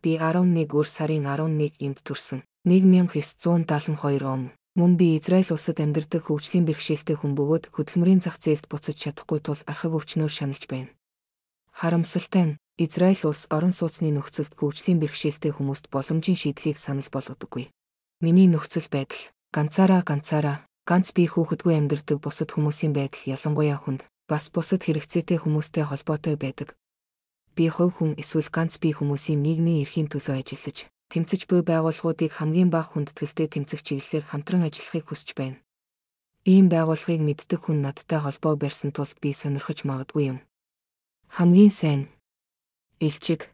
Би 11 өр сарын 11-нд төрсөн. 1972 он. Мөн би Израиль улсад амьдардаг хөгжлийн бэрхшээлтэй хүн бөгөөд хөдөлмөрийн зах зээлд буцаж чадахгүй тул архив өвчнөөр шаналж байна. Харамсалтай нь Израиль улс орон сууцны нөхцөлд хөгжлийн бэрхшээлтэй хүмүүст боломжийн шийдлийг санал болгодоггүй. Миний нөхцөл байдал ганцаараа ганцаараа ганц бие хүүхэдгүй амьдардаг бусад хүмүүсийн байдал ялангуяа хүнд бас бусад хэрэгцээтэй хүмүүстэй холбоотой байдаг. Би хувь хүн эсвэл ганц бие хүмүүсийн нийгмийн эрхийн төлөө ажиллаж, тэмцэж буй байгууллагуудыг хамгийн бага хүндэтгэлтэй тэмцэх чиглэлээр хамтран ажиллахыг хүсэж байна. Ийм байгууллагыг мэддэг хүн надтай холбоо барьсан тул би сонирхож магадгүй юм. Хамгийн сайн элчиг